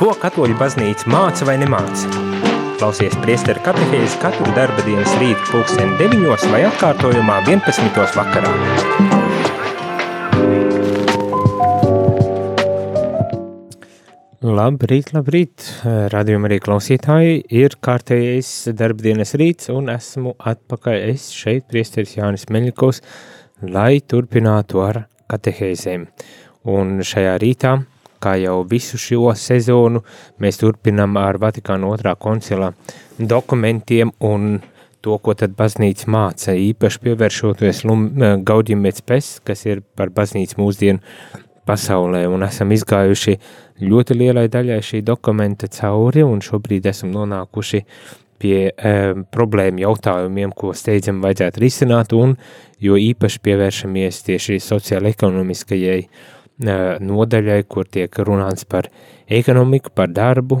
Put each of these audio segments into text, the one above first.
Ko katoļu baznīca māca vai nemāca? Klausies priesteru katehēzi katru darba dienas rītu pulksteni 9 vai atkārtojumā 11. vakarā. Labrīt, labrīt, radījuma arī klausītāji, ir kārtējais darbdienas rīts un esmu atpakaļ es šeit, priesteris Jānis Meļikovs, lai turpinātu ar katehēzēm. Un šajā rītā kā jau visu šo sezonu, mēs turpinam ar Vatikāna otrā koncila dokumentiem un to, ko tad baznīca māca, īpaši pievēršoties Gaudim pēc kas ir par baznīcu mūsdienu pasaulē, un esam izgājuši ļoti lielai daļai šī dokumenta cauri, un šobrīd esam nonākuši pie e, problēmu jautājumiem, ko steidzam vajadzētu risināt, un jo īpaši pievēršamies tieši sociāla-ekonomiskajai nodaļai, kur tiek runāts par ekonomiku, par darbu,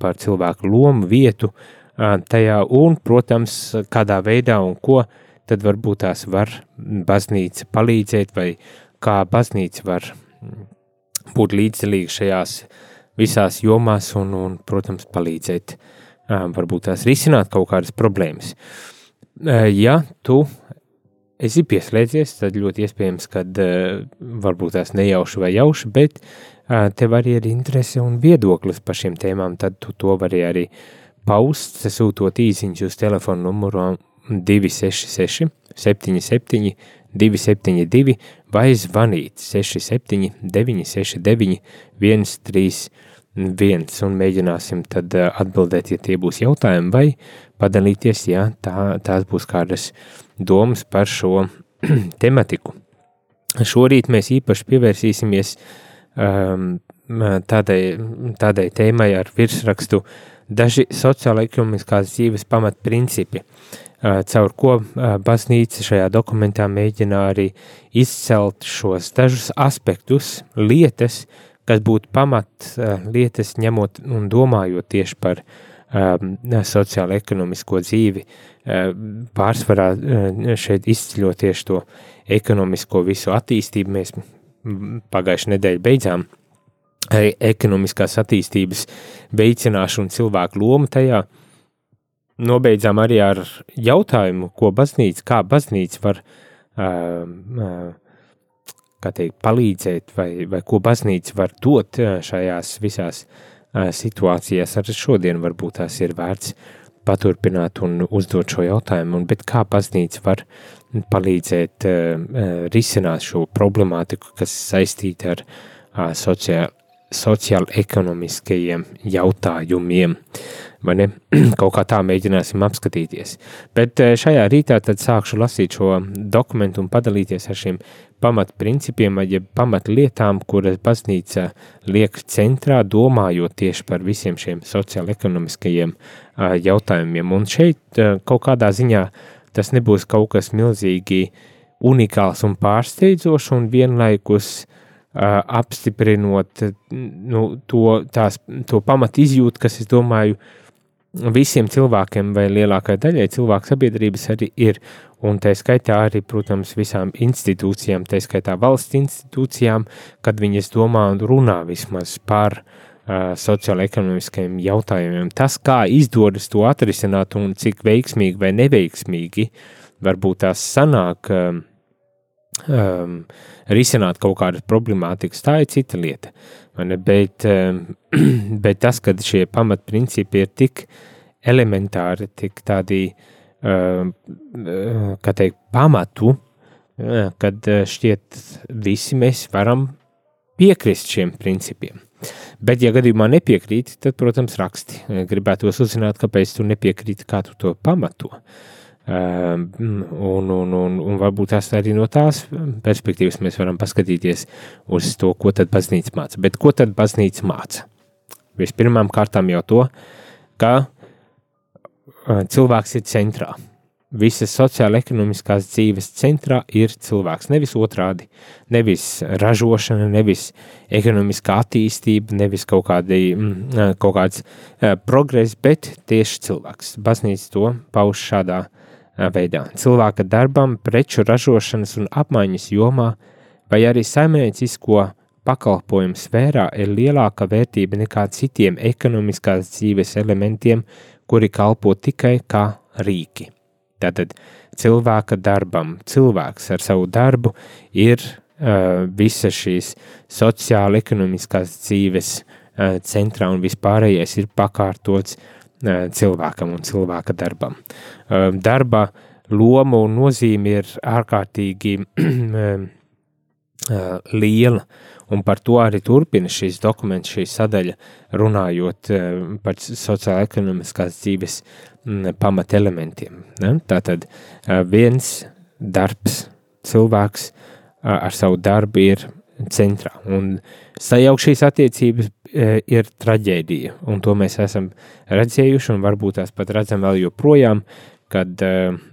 par cilvēku lomu, vietu tajā un, protams, kādā veidā un ko tad varbūt tās var baznīca palīdzēt vai kā baznīca var būt līdzdalīga šajās visās jomās un, un protams, palīdzēt varbūt tās risināt kaut kādas problēmas. Ja tu esi pieslēdzies, tad ļoti iespējams, ka uh, varbūt tās nejauši vai jauši, bet uh, tev arī ir interese un viedoklis par šīm tēmām, tad tu to vari arī paust, sūtot īsiņus uz telefonu numuru 266 77 272 vai zvanīt 67 969 131 un mēģināsim tad atbildēt, ja tie būs jautājumi vai padalīties, ja tā, tās būs kādas domas par šo tematiku. Šorīt mēs īpaši pievērsīsimies um, tādai, tādai tēmai ar virsrakstu daži sociāla-ekonomiskās dzīves pamatprincipi, uh, caur ko uh, baznīca šajā dokumentā mēģina arī izcelt šos dažus aspektus, lietas, kas būtu pamat uh, lietas ņemot un domājot tieši par uh, Um, sociālo-ekonomisko dzīvi, uh, pārsvarā uh, šeit izceļot tieši to ekonomisko visu attīstību. Mēs pagājušajā nedēļā beidzām ekonomiskās attīstības veicināšanu cilvēku lomu tajā. Nobeidzām arī ar jautājumu, ko baznīca, kā baznīca var uh, kā teikt, palīdzēt vai, vai ko baznīca var dot šajās visās uh, situācijās arī šodien varbūt tās ir vērts paturpināt un uzdot šo jautājumu, bet kā baznīca var palīdzēt risināt šo problemātiku, kas saistīta ar sociāli sociāli-ekonomiskajiem jautājumiem. Vai ne? Kaut kā tā mēģināsim apskatīties. Bet šajā rītā tad sākšu lasīt šo dokumentu un padalīties ar šiem pamatprincipiem, jeb pamatlietām, kuras baznīca liek centrā, domājot tieši par visiem šiem sociāli-ekonomiskajiem jautājumiem. Un šeit kaut kādā ziņā tas nebūs kaut kas milzīgi unikāls un pārsteidzošs, un vienlaikus apstiprinot nu, to, tās, to pamat izjūtu, kas, es domāju, visiem cilvēkiem vai lielākai daļai cilvēku sabiedrības arī ir, un tā skaitā arī, protams, visām institūcijām, tā skaitā valsts institūcijām, kad viņas domā un runā vismaz par uh, sociāla-ekonomiskajiem jautājumiem. Tas, kā izdodas to atrisināt un cik veiksmīgi vai neveiksmīgi varbūt tās sanāk uh, um, risināt kaut kādas problemātikas, tā ir cita lieta. Bet, um, bet tas, ka šie pamatprincipi ir tik elementāri, tik tādi, um, kā teikt, pamatu, uh, kad uh, šķiet visi mēs varam piekrist šiem principiem. Bet, ja gadījumā nepiekrīti, tad, protams, raksti. Gribētu uzzināt, kāpēc tu nepiekrīti, kā tu to pamato. Uh, Ehm, un, un, un, un varbūt tās arī no tās perspektīvas mēs varam paskatīties uz to, ko tad baznīca māca. Bet ko tad baznīca māca? Vispirmām kārtām jau to, ka eh, cilvēks ir centrā. Visas sociāla-ekonomiskās dzīves centrā ir cilvēks. Nevis otrādi, nevis ražošana, nevis ekonomiskā attīstība, nevis kaut, kādi, mm, kaut kāds uh, progress, bet tieši cilvēks. Baznīca to pauž šādā uh, veidā - cilvēka darbam, preču ražošanas un apmaiņas jomā, vai arī saimniecisko pakalpojumu sfērā ir lielāka vērtība nekā citiem ekonomiskās dzīves elementiem, kuri kalpo tikai kā rīki. Tātad cilvēka darbam, cilvēks ar savu darbu ir uh, visa šīs sociāla ekonomiskās dzīves uh, centrā un vispārējais ir pakārtots uh, cilvēkam un cilvēka darbam. Uh, darba loma un nozīme ir ārkārtīgi liela, un par to arī turpina šīs dokuments, šī sadaļa, runājot par sociāla-ekonomiskās dzīves pamatelementiem. Tātad viens darbs, cilvēks ar savu darbu ir centrā, un sajaukt šīs attiecības ir traģēdija, un to mēs esam redzējuši, un varbūt tās pat redzam vēl joprojām, kad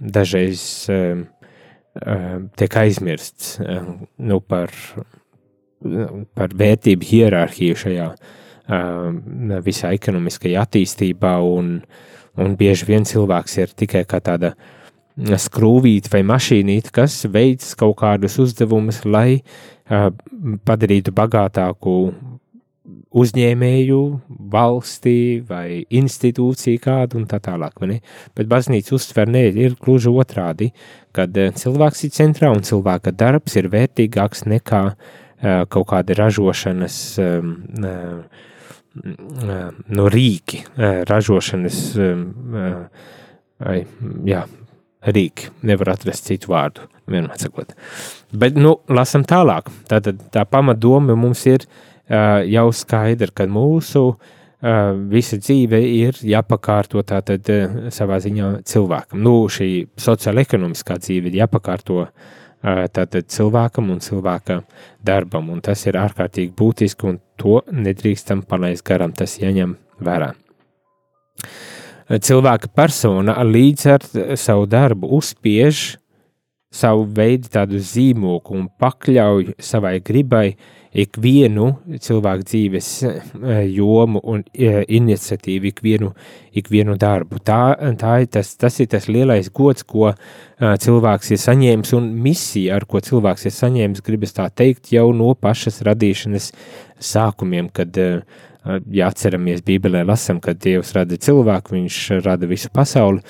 dažreiz tiek aizmirsts nu, par, par vērtību hierarhiju šajā visā ekonomiskajā attīstībā, un, un bieži vien cilvēks ir tikai kā tāda skrūvīte vai mašīnīte, kas veids kaut kādus uzdevumus, lai padarītu bagātāku uzņēmēju, valstī vai institūciju kādu un tā tālāk. Bet baznīca uztver ne, ir gluži otrādi, kad eh, cilvēks ir centrā un cilvēka darbs ir vērtīgāks nekā uh, kaut kāda ražošanas no rīki, uh, ražošanas uh, jā, rīki, nevar atrast citu vārdu, vienmēr sakot. Bet, nu, lasam tālāk. Tātad tā pamatdoma mums ir jau skaidra, ka mūsu visa dzīve ir jāpakārto tātad savā ziņā cilvēkam. Nu, šī sociāla-ekonomiskā dzīve ir jāpakārto tātad cilvēkam un cilvēka darbam, un tas ir ārkārtīgi būtiski, un to nedrīkstam palaist garām, tas jāņem vērā. Cilvēka persona līdz ar savu darbu uzspiež savu veidu tādu zīmogu un pakļauj savai gribai uh, ikvienu cilvēku dzīves eh, jomu un eh, iniciatīvu, ikvienu, ikvienu darbu. Tā, tā ir tas, tas ir tas lielais gods, ko eh, cilvēks ir saņēmis, un misija, ar ko cilvēks ir saņēmis, gribas tā teikt, jau no pašas radīšanas sākumiem, kad ja atceramies Bībelē, lasam, kad Dievs rada cilvēku, viņš rada visu pasauli,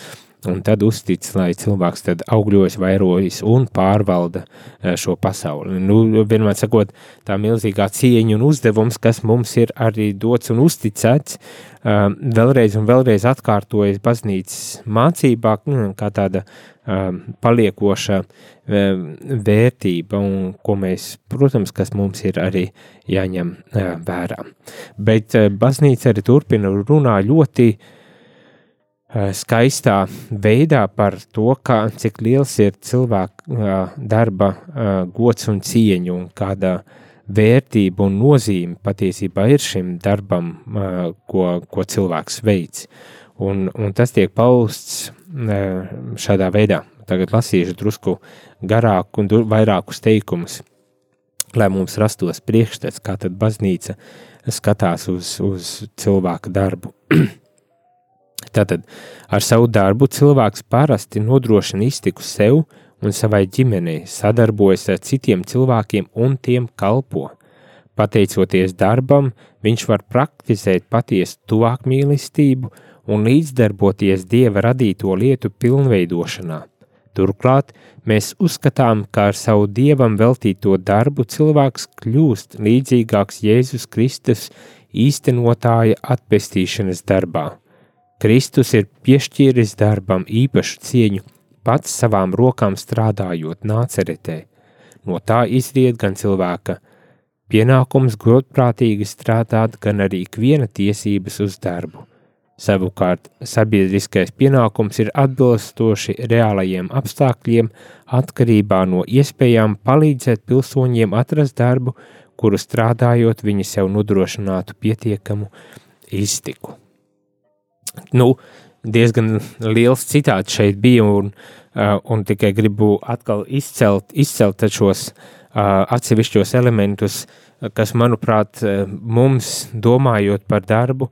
un tad uztic, lai cilvēks tad augļojas, vairojas un pārvalda eh, šo pasauli. Nu, vienmēr sakot, tā milzīgā cieņa un uzdevums, kas mums ir arī dots un uzticēts, eh, vēlreiz un vēlreiz atkārtojas baznīcas mācībā, mm, kā tāda eh, paliekoša vērtība, un ko mēs, protams, kas mums ir arī jāņem vērā. Bet baznīca arī turpina runā ļoti skaistā veidā par to, kā, cik liels ir cilvēka eh, darba eh, gods un cieņa un kāda vērtība un nozīme patiesībā ir šim darbam, ko, ko cilvēks veids. Un, un tas tiek pausts šādā veidā. Tagad lasīšu drusku garāku un vairākus teikumus, lai mums rastos priekšstats, kā tad baznīca skatās uz, uz cilvēka darbu. Tātad ar savu darbu cilvēks parasti nodrošina iztiku sev un savai ģimenei, sadarbojas ar citiem cilvēkiem un tiem kalpo. Pateicoties darbam, viņš var praktizēt patiesu tuvākmīlestību un līdzdarboties Dieva radīto lietu pilnveidošanā. Turklāt mēs uzskatām, ka ar savu Dievam veltīto darbu cilvēks kļūst līdzīgāks Jēzus Kristus īstenotāja atpestīšanas darbā. Kristus ir piešķīris darbam īpašu cieņu, pats savām rokām strādājot nāceretē. No tā izriet gan cilvēka pienākums godprātīgi strādāt, gan arī ikviena tiesības uz darbu. Savukārt, sabiedriskais pienākums ir atbilstoši reālajiem apstākļiem, atkarībā no iespējām palīdzēt pilsoņiem atrast darbu, kuru strādājot viņi sev nodrošinātu pietiekamu iztiku nu, diezgan liels citāts šeit bija, un, uh, un tikai gribu atkal izcelt, izcelt šos uh, atsevišķos elementus, kas, manuprāt, uh, mums, domājot par darbu,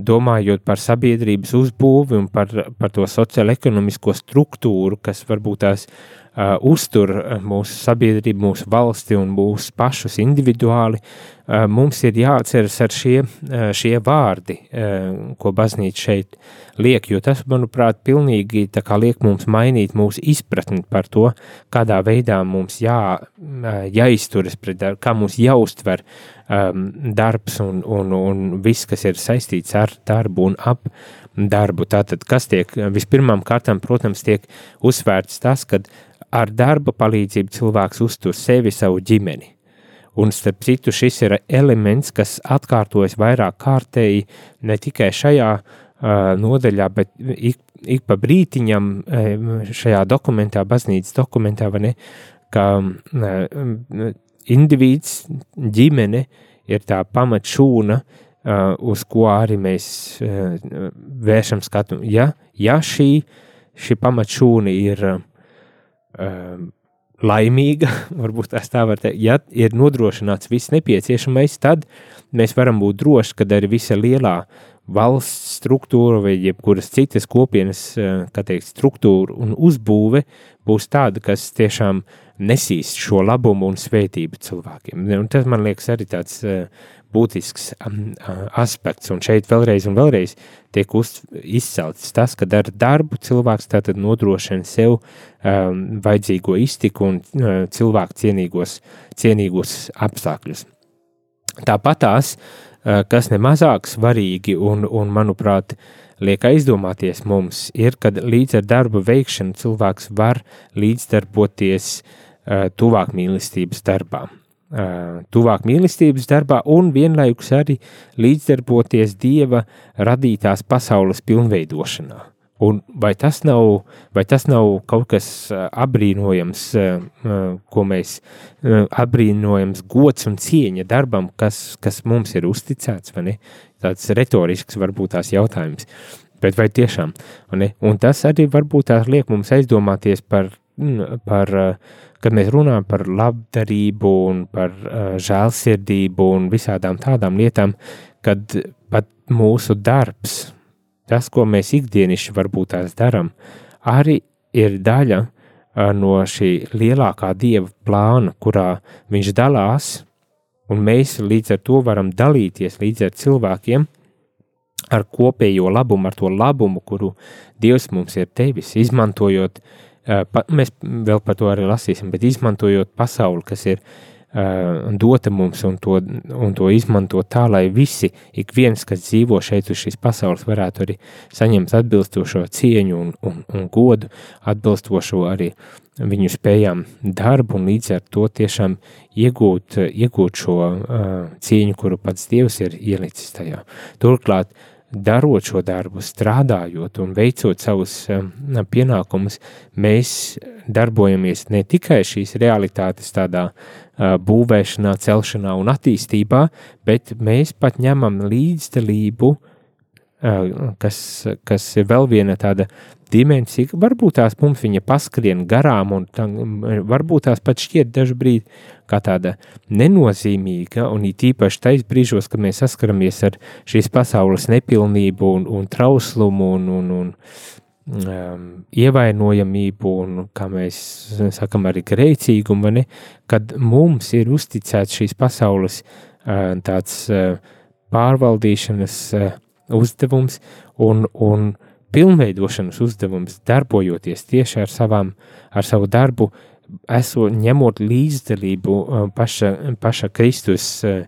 domājot par sabiedrības uzbūvi un par, par to sociālo-ekonomisko struktūru, kas varbūt tās uh, uztur mūsu sabiedrību, mūsu valsti un mūsu pašus individuāli, uh, mums ir jāatceras ar šie, uh, šie vārdi, uh, ko baznīca šeit liek, jo tas, manuprāt, pilnīgi liek mums mainīt mūsu izpratni par to, kādā veidā mums jā, uh, jāizturas pret darbu, kā mums jāuztver um, darbs un, un, un viss, kas ir saistīts ar darbu un ap darbu. Tātad, kas tiek vispirmām kārtām, protams, tiek uzsvērts tas, ka ar darba palīdzību cilvēks uztur sevi, savu ģimeni. Un starp citu, šis ir elements, kas atkārtojas vairāk kārtēji ne tikai šajā uh, nodaļā, bet ik, ik pa brītiņam šajā dokumentā, baznīcas dokumentā, ne, ka uh, indivīds, ģimene ir tā pamatšūna, Uh, uz ko arī mēs uh, vēršam skatu. Ja, ja šī, šī pamatšūna ir uh, laimīga, varbūt tā var teikt, ja ir nodrošināts viss nepieciešamais, tad mēs varam būt droši, ka arī visa lielā valsts struktūra vai jebkuras citas kopienas, kā teikt, struktūra un uzbūve būs tāda, kas tiešām nesīs šo labumu un svētību cilvēkiem. Un tas man liekas arī tāds būtisks um, aspekts, un šeit vēlreiz un vēlreiz tiek uz, izcelts tas, ka ar darbu cilvēks tātad nodrošina sev um, vajadzīgo iztiku un uh, cilvēku cienīgos, cienīgos apstākļus. Tāpat tās, uh, kas nemazāk svarīgi un, un, manuprāt, liek aizdomāties mums, ir, kad līdz ar darba veikšanu cilvēks var līdzdarboties uh, tuvāk mīlestības darbām tuvāk mīlestības darbā un vienlaikus arī līdzdarboties Dieva radītās pasaules pilnveidošanā. Un vai tas nav, vai tas nav kaut kas apbrīnojams, ko mēs apbrīnojams gods un cieņa darbam, kas, kas mums ir uzticēts? Tāds retorisks varbūt tās jautājums. Bet vai tiešām? Ne? Un tas arī varbūt tās liek mums aizdomāties par, par kad mēs runājam par labdarību un par žēlsirdību un visādām tādām lietām, kad pat mūsu darbs, tas, ko mēs ikdienišķi varbūt tās darām, arī ir daļa no šī lielākā dieva plāna, kurā viņš dalās, un mēs līdz ar to varam dalīties līdz ar cilvēkiem, ar kopējo labumu, ar to labumu, kuru Dievs mums ir devis, izmantojot mēs vēl par to arī lasīsim, bet izmantojot pasauli, kas ir dota mums un to, un to izmantot tā, lai visi, ik viens, kas dzīvo šeit uz šīs pasaules, varētu arī saņemt atbilstošo cieņu un, un, un godu, atbilstošo arī viņu spējām darbu un līdz ar to tiešām iegūt, iegūt šo uh, cieņu, kuru pats Dievs ir ielicis tajā. Turklāt, uh, darot šo darbu, strādājot un veicot savus um, pienākumus, mēs darbojamies ne tikai šīs realitātes tādā uh, būvēšanā, celšanā un attīstībā, bet mēs pat ņemam līdzdalību, uh, kas, kas ir vēl viena tāda dimensija, varbūt tās mums viņa paskrien garām, un tā, varbūt tās pat šķiet dažbrīd kā tāda nenozīmīga, un it īpaši tais brīžos, kad mēs saskaramies ar šīs pasaules nepilnību un, un trauslumu un, un, un um, ievainojamību, un, kā mēs sakam, arī grēcīgumu, ne, kad mums ir uzticēts šīs pasaules uh, tāds uh, pārvaldīšanas uh, uzdevums un, un pilnveidošanas uzdevums, darbojoties tieši ar, savām, ar savu darbu, esot ņemot līdzdalību uh, paša, paša Kristus, uh,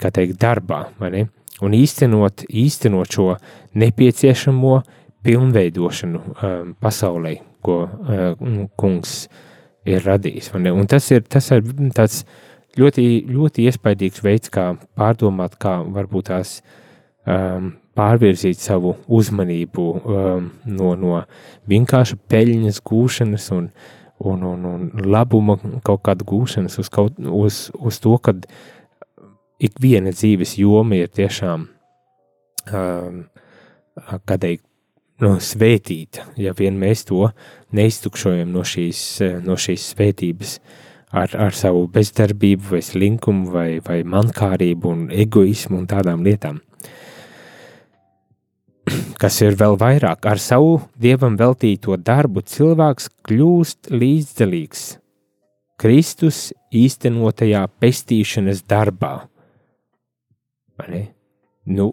kā teikt, darbā, un īstenot, īstenot šo nepieciešamo pilnveidošanu um, pasaulē, ko kungs ir radījis. Un tas ir, tas ir tāds ļoti, ļoti iespaidīgs veids, kā pārdomāt, kā varbūt tās um, pārvirzīt savu uzmanību um, no, no vienkārša peļņas gūšanas un, un, un, un labuma kaut kāda gūšanas uz, kaut, uz, uz to, ka ik viena dzīves joma ir tiešām um, kādai no, svētīta, ja vien mēs to neiztukšojam no šīs, no šīs svētības ar, ar savu bezdarbību vai slinkumu vai, vai mankārību un egoismu un tādām lietām. kas ir vēl vairāk, ar savu dievam veltīto darbu cilvēks kļūst līdzdalīgs Kristus īstenotajā pestīšanas darbā. Nu,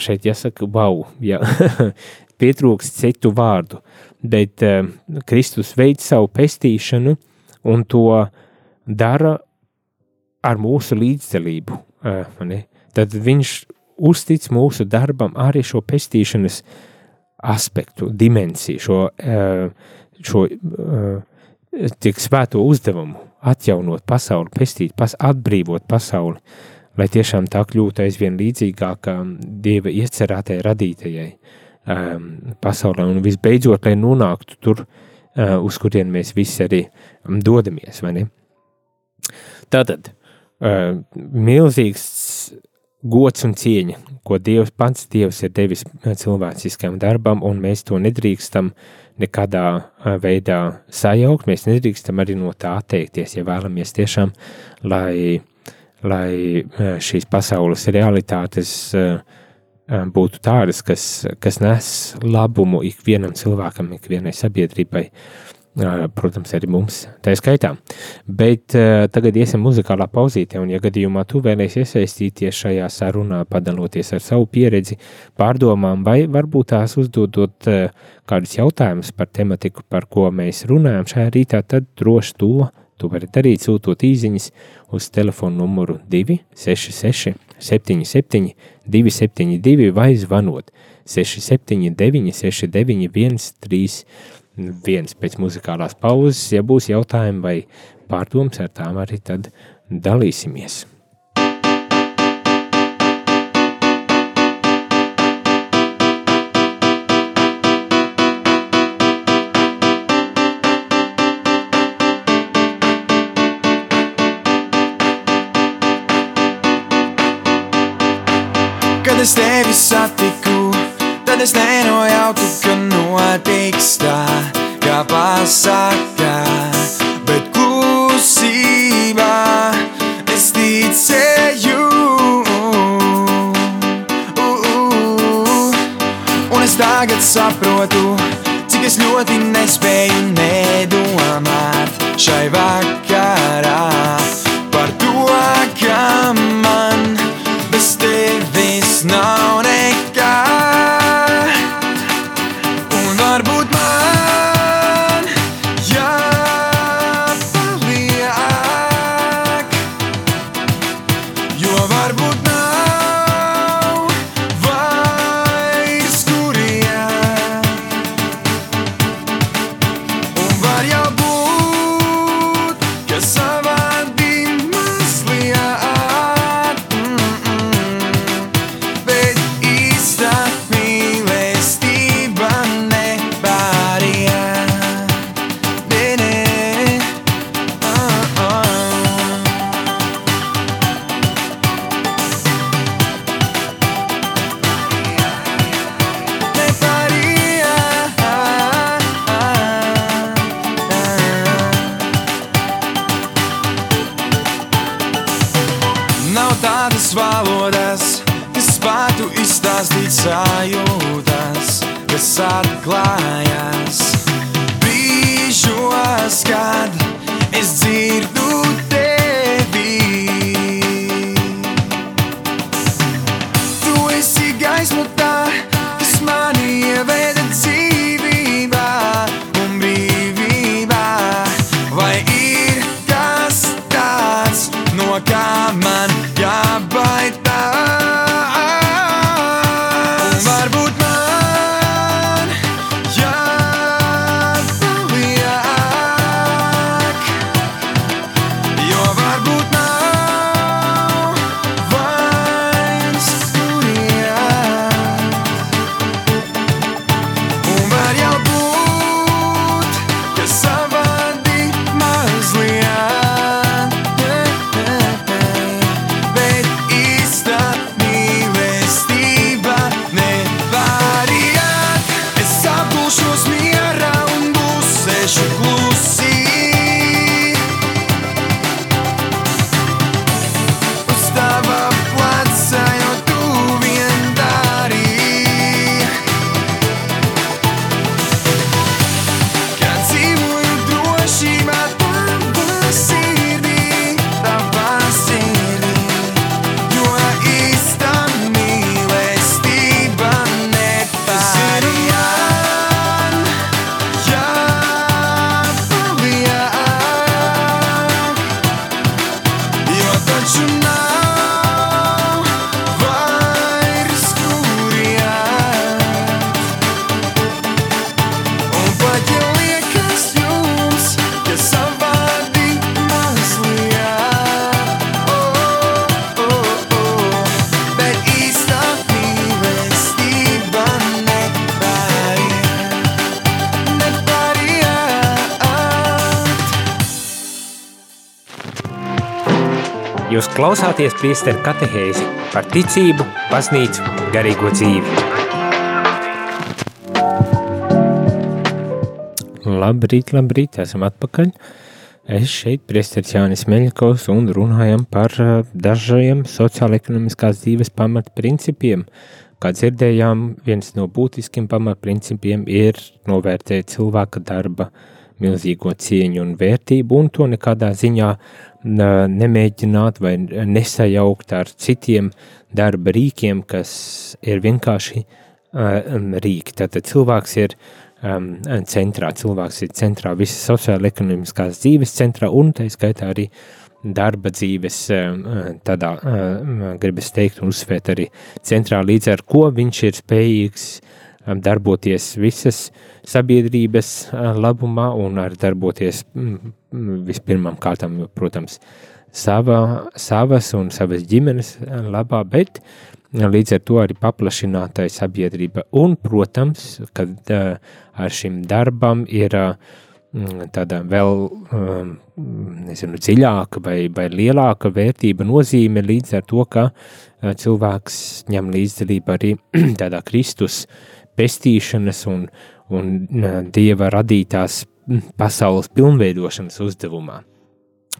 šeit jāsaka, wow, jā, pietrūkst citu vārdu, bet uh, Kristus veids savu pestīšanu un to dara ar mūsu līdzdalību. Uh, tad viņš uztic mūsu darbam arī šo pestīšanas aspektu, dimensiju, šo, uh, šo uh, tik svēto uzdevumu, atjaunot pasauli, pestīt, pas, atbrīvot pasauli, lai tiešām tā kļūtu aizvien līdzīgākā Dieva iecerētajai radītajai um, pasaulē, un visbeidzot, lai nonāktu tur, uh, uz kurien mēs visi arī dodamies? Tātad, milzīgs gods un cieņa, ko Dievs pats Dievs ir devis cilvēciskam darbam, un mēs to nedrīkstam nekādā uh, veidā sajaukt, mēs nedrīkstam arī no tā atteikties, ja vēlamies tiešām, lai, lai uh, šīs pasaules realitātes uh, būtu tādas, kas, kas nes labumu ikvienam cilvēkam, ikvienai sabiedrībai, protams, arī mums, tā skaitā. Bet tagad iesim muzikālā pauzītē, un ja gadījumā tu vēlēsi iesaistīties šajā sarunā, padaloties ar savu pieredzi, pārdomām, vai varbūt tās uzdodot kādus jautājumus par tematiku, par ko mēs runājam šajā rītā, tad droši to Tu vari darīt sūtot īsiņas uz telefona numuru 266, 77, 272 vai zvanot 679, 691, 31 pēc muzikālās pauzes. Ja būs jautājumi vai pārdomas ar tām, arī tad dalīsimies. Kad es tevi satiku, tad es nenojautu, ka notiks tā, kā pasaka. Bet klusībā es ticēju, un es tagad saprotu, cik es ļoti nespēju nedomāt šai vakarā par to, ka man bez tevis nav klausāties priesteru katehēzi par ticību, baznīcu, garīgo dzīvi. Labrīt, labrīt, esam atpakaļ. Es šeit, priesteris Jānis Meļakovs, un runājam par uh, dažiem sociāla-ekonomiskās dzīves pamatprincipiem. Kā dzirdējām, viens no būtiskiem pamatprincipiem ir novērtēt cilvēka darba milzīgo cieņu un vērtību, un to nekādā ziņā nemēģināt vai nesajaukt ar citiem darba rīkiem, kas ir vienkārši uh, rīki. Tātad cilvēks ir um, centrā, cilvēks ir centrā visas sociāla ekonomiskās dzīves centrā un tā skaitā arī darba dzīves, um, tādā, um, gribas teikt un uzsvērt arī centrā, līdz ar ko viņš ir spējīgs um, darboties visas sabiedrības uh, labumā un arī darboties um, vispirmām kārtām, protams, sava, savas un savas ģimenes labā, bet līdz ar to arī paplašinātai sabiedrība. Un, protams, kad uh, ar šim darbam ir uh, tāda vēl, nezinu, dziļāka vai, vai lielāka vērtība nozīme līdz ar to, ka cilvēks ņem līdzdalību arī tādā Kristus pestīšanas un, un Dieva radītās pasaules pilnveidošanas uzdevumā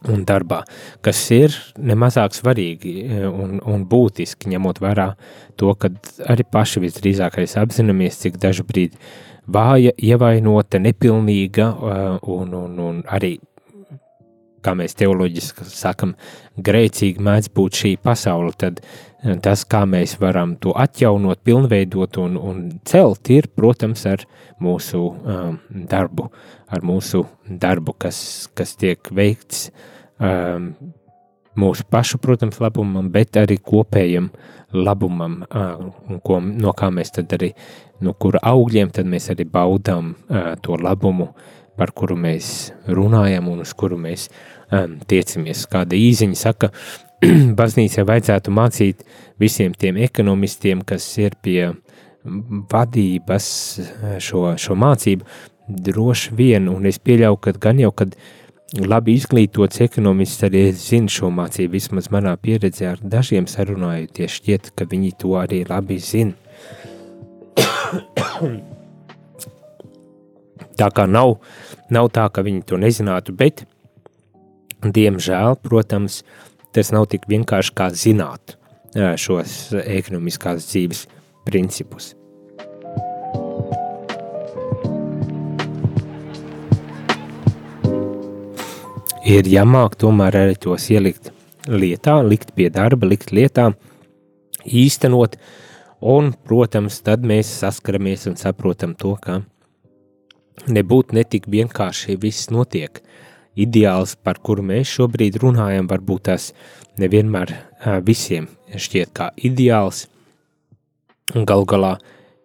un darbā, kas ir nemazāk svarīgi e, un, un būtiski, ņemot vērā to, ka arī paši visdrīzāk apzināmies, cik dažu brīdi vāja, ievainota, nepilnīga e, un, un, un arī, kā mēs teoloģiski sakam, grēcīgi mēdz būt šī pasaule, tad tas, kā mēs varam to atjaunot, pilnveidot un, un celt, ir, protams, ar mūsu um, darbu, ar mūsu darbu, kas, kas tiek veikts um, mūsu pašu, protams, labumam, bet arī kopējam labumam, uh, ko, no kā mēs tad arī, no kura augļiem tad mēs arī baudām uh, to labumu, par kuru mēs runājam un uz kuru mēs um, tiecamies. Kāda īziņa saka, baznīcai vajadzētu mācīt visiem tiem ekonomistiem, kas ir pie vadības šo, šo mācību, droši vien, un es pieļauju, ka gan jau, kad labi izglītots ekonomists arī zina šo mācību, vismaz manā pieredzē ar dažiem sarunājoties šķiet, ka viņi to arī labi zina. tā kā nav, nav tā, ka viņi to nezinātu, bet, diemžēl, protams, tas nav tik vienkārši kā zināt šos ekonomiskās dzīves principus. ir jāmāk tomēr arī tos ielikt lietā, likt pie darba, likt lietā, īstenot, un, protams, tad mēs saskaramies un saprotam to, ka nebūt netik vienkārši viss notiek. Ideāls, par kuru mēs šobrīd runājam, varbūt tas nevienmēr visiem šķiet kā ideāls, un gal galā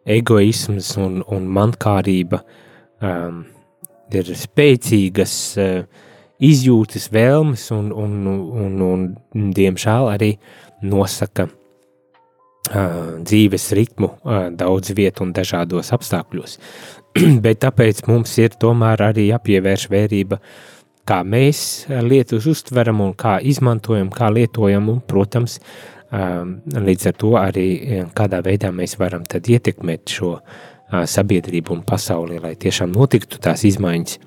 egoisms un, un mankārība um, ir spēcīgas uh, izjūtas, vēlmes un, un, un, un, un diemžēl arī nosaka uh, dzīves ritmu uh, daudz vietu un dažādos apstākļos. Bet tāpēc mums ir tomēr arī jāpievērš vērība, kā mēs lietas uztveram un kā izmantojam, kā lietojam un, protams, uh, līdz ar to arī kādā veidā mēs varam ietekmēt šo uh, sabiedrību un pasauli, lai tiešām notiktu tās izmaiņas,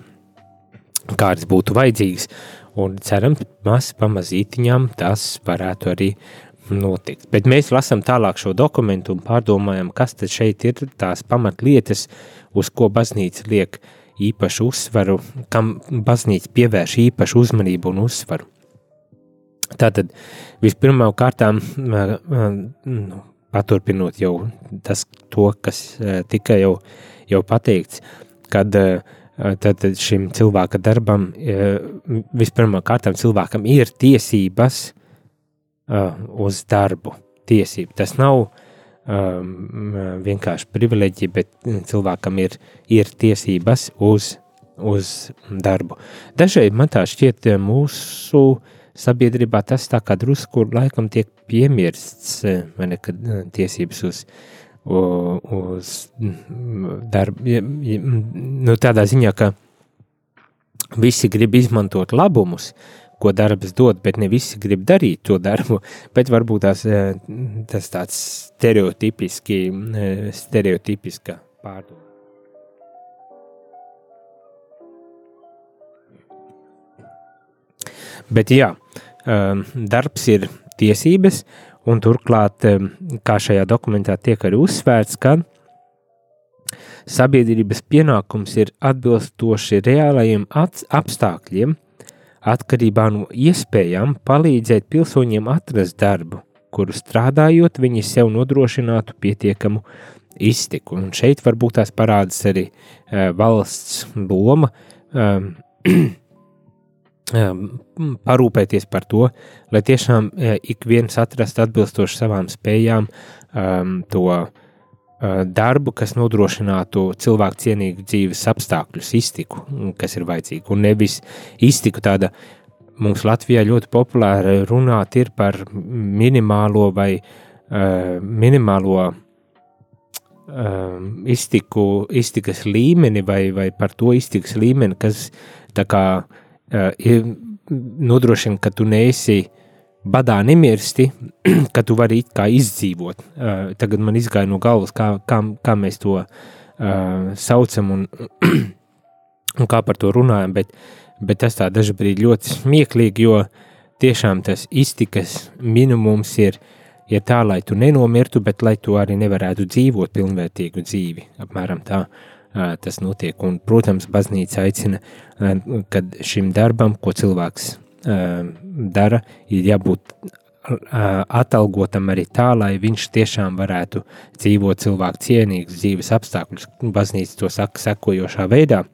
kādas būtu vajadzīgas, un cerams, maz pamazītiņām tas varētu arī notikt. Bet mēs lasām tālāk šo dokumentu un pārdomājam, kas tad šeit ir tās pamatlietas, uz ko baznīca liek īpašu uzsvaru, kam baznīca pievērš īpašu uzmanību un uzsvaru. Tātad vispirmām kārtām, nu, paturpinot jau tas, to, kas tika jau, jau pateikts, kad uh, tad šim cilvēka darbam vispirmām kārtām cilvēkam ir tiesības uz darbu. Tiesība. Tas nav um, vienkārši privileģija, bet cilvēkam ir, ir tiesības uz, uz darbu. Dažreiz man tā šķiet mūsu sabiedrībā tas tā kā drusku laikam tiek piemirsts, vai ne, kad tiesības uz uz darbu. Nu, tādā ziņā, ka visi grib izmantot labumus, ko darbs dod, bet ne visi grib darīt to darbu, bet varbūt tās, tas tāds stereotipiski, stereotipiska pārdoma. Bet jā, darbs ir tiesības, un turklāt, kā šajā dokumentā tiek arī uzsvērts, ka sabiedrības pienākums ir atbilstoši reālajiem apstākļiem, atkarībā no iespējām palīdzēt pilsoņiem atrast darbu, kuru strādājot, viņi sev nodrošinātu pietiekamu iztiku. Un šeit varbūt tās parādas arī uh, valsts loma. Um, parūpēties par to, lai tiešām ik viens atrastu atbilstoši savām spējām um, to uh, darbu, kas nodrošinātu cilvēku cienīgu dzīves apstākļus, iztiku, kas ir vajadzīga. Un nevis iztiku tāda mums Latvijā ļoti populāra runāt ir par minimālo vai uh, minimālo uh, iztiku, iztikas līmeni vai, vai par to iztikas līmeni, kas tā kā uh, ir nodrošina, ka tu neesi badā nemirsti, ka tu vari it kā izdzīvot. Uh, tagad man izgāja no galvas, kā, kā, kā mēs to uh, saucam un, un kā par to runājam, bet, bet tas tā dažkārt ļoti smieklīgi, jo tiešām tas iztikas minimums ir, ir tā, lai tu nenomirtu, bet lai tu arī nevarētu dzīvot pilnvērtīgu dzīvi. Apmēram tā uh, tas notiek. Un, protams, baznīca aicina, uh, kad šim darbam, ko cilvēks dara, ir jābūt atalgotam arī tā, lai viņš tiešām varētu dzīvot cilvēku cienīgus dzīves apstākļus. Baznīca to saka sekojošā veidā.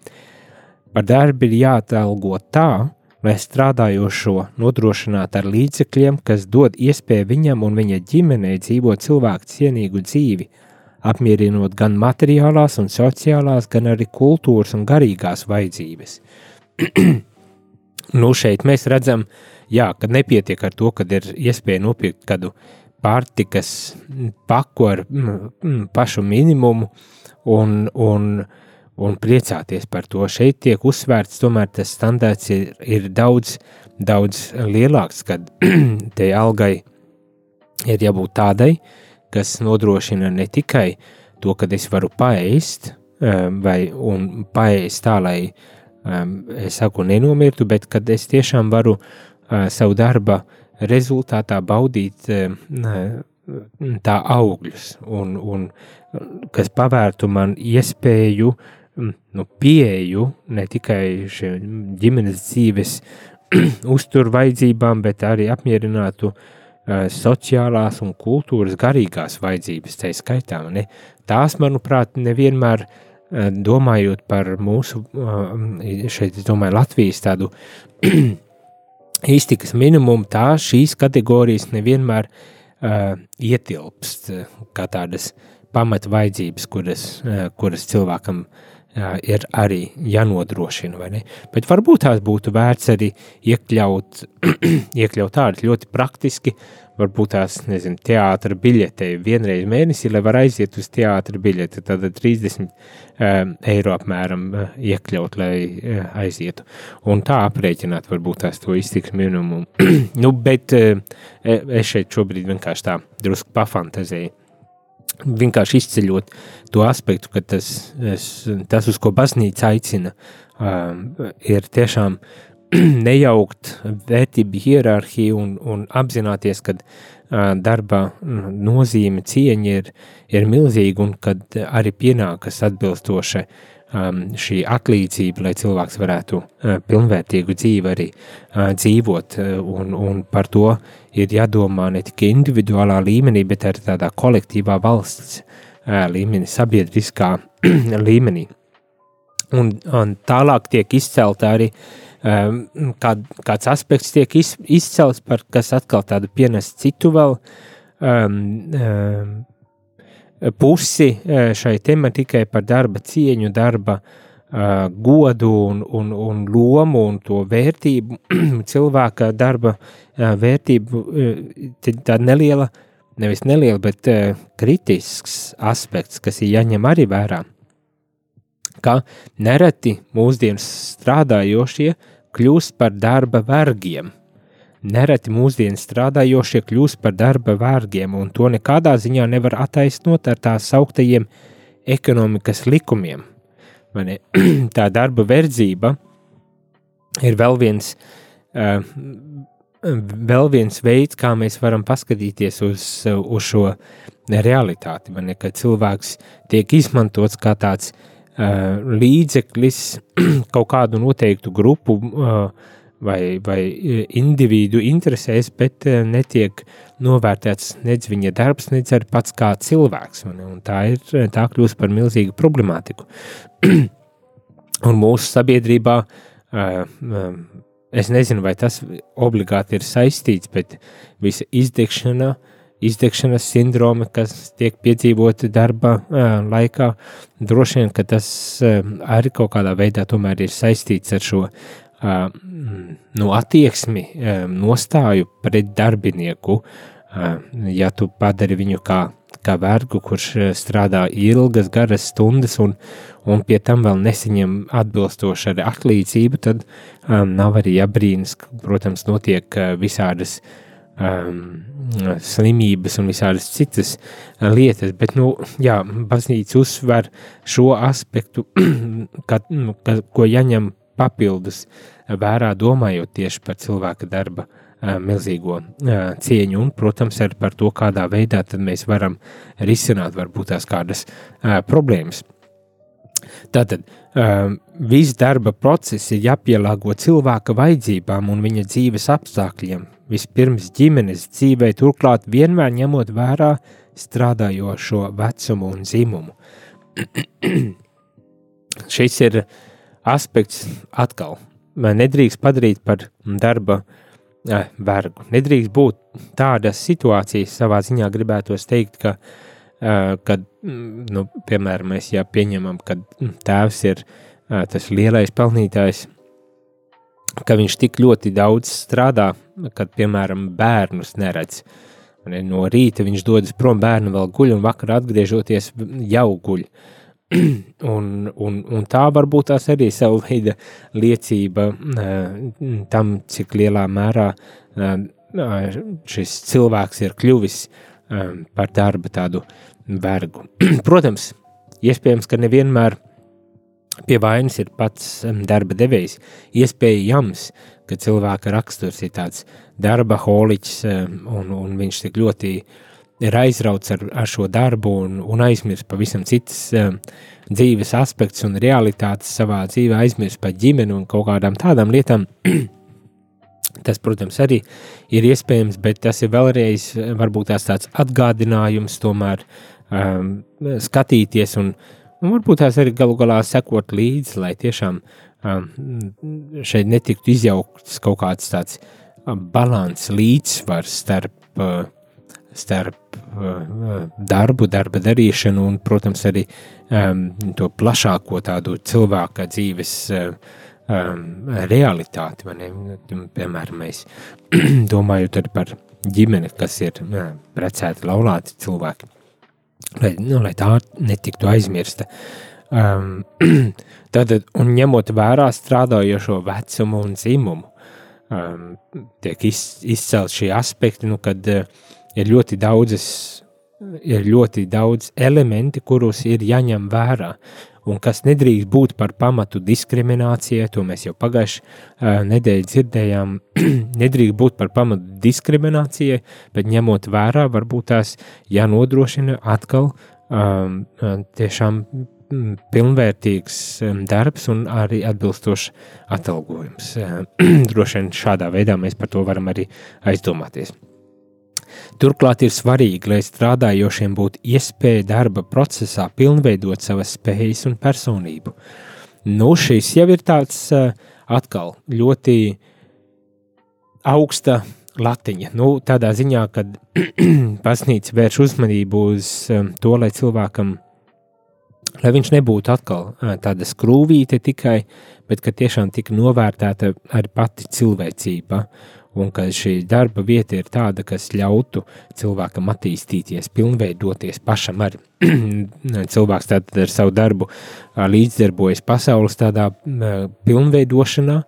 Par darbu ir jāatalgo tā, lai strādājošo nodrošinātu ar līdzekļiem, kas dod iespēju viņam un viņa ģimenei dzīvot cilvēku cienīgu dzīvi, apmierinot gan materiālās un sociālās, gan arī kultūras un garīgās vajadzības. nu, šeit mēs redzam, jā, ka nepietiek ar to, ka ir iespēja nopirkt kādu pārtikas paku ar mm, pašu minimumu un, un, un priecāties par to. Šeit tiek uzsvērts, tomēr tas standārts ir, ir daudz, daudz lielāks, kad te algai ir jābūt tādai, kas nodrošina ne tikai to, ka es varu paēst, eh, vai paēst tā, lai es saku, nenomirtu, bet kad es tiešām varu uh, savu darba rezultātā baudīt uh, tā augļus, un, un kas pavērtu man iespēju, nu, pieeju ne tikai šiem ģimenes dzīves uztur vajadzībām, bet arī apmierinātu uh, sociālās un kultūras garīgās vajadzības, tā skaitā. Ne? Tās, manuprāt, nevienmēr uh, Eh, domājot par mūsu, eh, šeit es domāju, Latvijas tādu iztikas minimumu, tā šīs kategorijas nevienmēr uh, ietilpst kā tādas pamata vajadzības, kuras, uh, kuras cilvēkam uh, ir arī jānodrošina. Bet varbūt tās būtu vērts arī iekļaut, iekļaut tādas ļoti praktiski varbūt tās, nezinu, teātra biļetei vienreiz mēnesī, lai var aiziet uz teātra biļeti. Tad 30 um, eiro apmēram uh, iekļaut, lai uh, aizietu. Un tā aprēķināt varbūt tās to iztiks minimumu. nu, bet uh, es šeit šobrīd vienkārši tā drusku pafantazēju. Vienkārši izceļot to aspektu, ka tas, es, tas uz ko baznīca aicina, um, ir tiešām uh, nejaukt vērtību hierarhiju un, un apzināties, ka uh, darba nozīme, cieņa ir, ir milzīga un kad arī pienākas atbilstoši um, šī atlīdzība, lai cilvēks varētu uh, pilnvērtīgu dzīvi arī uh, dzīvot. Un, un par to ir jādomā ne tikai individuālā līmenī, bet arī tādā kolektīvā valsts uh, līmenī, sabiedriskā līmenī. Un, un tālāk tiek izcelta arī uh, Ehm, kā, kāds aspekts tiek iz, izcelts, par kas atkal tādu pienes citu vēl um, um, pusi eh, šai tematikai par darba cieņu, darba uh, godu un, un, un lomu un to vērtību, cilvēka darba uh, vērtību, uh, tā neliela, nevis neliela, bet kritisks aspekts, kas ir jāņem arī vērā ka nereti mūsdienas strādājošie kļūst par darba vergiem. Nereti mūsdienu strādājošie kļūst par darba vergiem, un to nekādā ziņā nevar attaisnot ar tā sauktajiem ekonomikas likumiem. Tā darba verdzība ir vēl viens, uh, vēl viens veids, kā mēs varam paskatīties uz, uz šo realitāti. Man, kad cilvēks tiek izmantots kā tāds uh, līdzeklis kaut kādu noteiktu grupu uh, vai, vai individu interesēs, bet uh, netiek novērtēts nec viņa darbs, nec arī pats kā cilvēks. Un, un tā ir tā kļūst par milzīgu problemātiku. un mūsu sabiedrībā Es nezinu, vai tas obligāti ir saistīts, bet visa izdegšana, izdegšanas sindroma, kas tiek piedzīvota darba uh, laikā, droši vien, tas uh, arī kaut kādā veidā ir saistīts ar šo no attieksmi, nostāju pret darbinieku, ja tu padari viņu kā kā vergu, kurš strādā ilgas, garas stundas un, un pie tam vēl nesaņem atbilstošu arī atlīdzību, tad um, nav arī jābrīnas, ka, protams, notiek visādas um, slimības un visādas citas lietas, bet, nu, jā, baznīca uzsver šo aspektu, ka, nu, ka, ko jaņem papildus vērā domājot tieši par cilvēka darba uh, milzīgo cieņu un, protams, arī par to, kādā veidā mēs varam risināt varbūt tās kādas problēmas. Tātad viss darba process ir jāpielāgo cilvēka vajadzībām un viņa dzīves apstākļiem. Vispirms ģimenes dzīvē, turklāt vienmēr ņemot vērā strādājošo vecumu un dzimumu. Šis ir aspekts atkal. Nedrīkst padarīt par darba uh, vergu. Nedrīkst būt tādas situācijas, savā ziņā gribētos teikt, ka, kad, nu, piemēram, mēs ja pieņemam, ka tēvs ir tas lielais pelnītājs, ka viņš tik ļoti daudz strādā, kad, piemēram, bērnus neredz. No rīta viņš dodas prom, bērnu vēl guļ, un vakarā atgriežoties jau guļ. Uh, un, un, un tā varbūt tās arī savu veidu liecība uh, tam, cik lielā mērā uh, šis cilvēks ir kļuvis uh, par darba tādu vergu. Protams, iespējams, ka nevienmēr pie vainas ir pats darba devējs. Iespējams, ka cilvēka raksturs ir tāds darba holiķis un, un viņš tik ļoti uh, ir aizrauts ar, ar šo darbu un, un aizmirst pavisam citas um, dzīves aspekts un realitātes savā dzīvē, aizmirst par ģimeni un kaut kādām tādām lietām. tas, protams, arī ir iespējams, bet tas ir vēlreiz varbūt tās tāds atgādinājums tomēr um, skatīties un, un varbūt tās arī galu galā sekot līdzi, lai tiešām um, šeit netiktu izjaukts kaut kāds tāds um, balans, līdzsvars starp uh, starp darbu, darba darīšanu un, protams, arī um, to plašāko tādu cilvēka dzīves uh, um, realitāti. Piemēram, mēs domājot par ģimeni, kas ir uh, precēti, laulāti cilvēki, lai, nu, lai tā netiktu aizmirsta. Um, Tātad, un ņemot vērā strādājošo vecumu un dzimumu, um, tiek iz, izcelt šie aspekti, nu, kad uh, ir ļoti daudzas, ir ļoti daudz elementi, kurus ir jāņem vērā, un kas nedrīkst būt par pamatu diskriminācijai, to mēs jau pagājuši uh, nedēļu dzirdējām, nedrīkst būt par pamatu diskriminācijai, bet ņemot vērā, varbūt tās jānodrošina atkal um, tiešām pilnvērtīgs darbs un arī atbilstošs atalgojums. Droši vien šādā veidā mēs par to varam arī aizdomāties. Turklāt ir svarīgi, lai strādājošiem būtu iespēja darba procesā pilnveidot savas spējas un personību. Nu, šis jau ir tāds atkal ļoti augsta latiņa. Nu, tādā ziņā, ka pasnīca vērš uzmanību uz to, lai cilvēkam, lai viņš nebūtu atkal tāda skrūvīte tikai, bet ka tiešām tika novērtēta arī pati cilvēcība un ka šī darba vieta ir tāda, kas ļautu cilvēkam attīstīties, pilnveidoties pašam arī. Cilvēks tātad ar savu darbu līdzdarbojas pasaules tādā pilnveidošanā,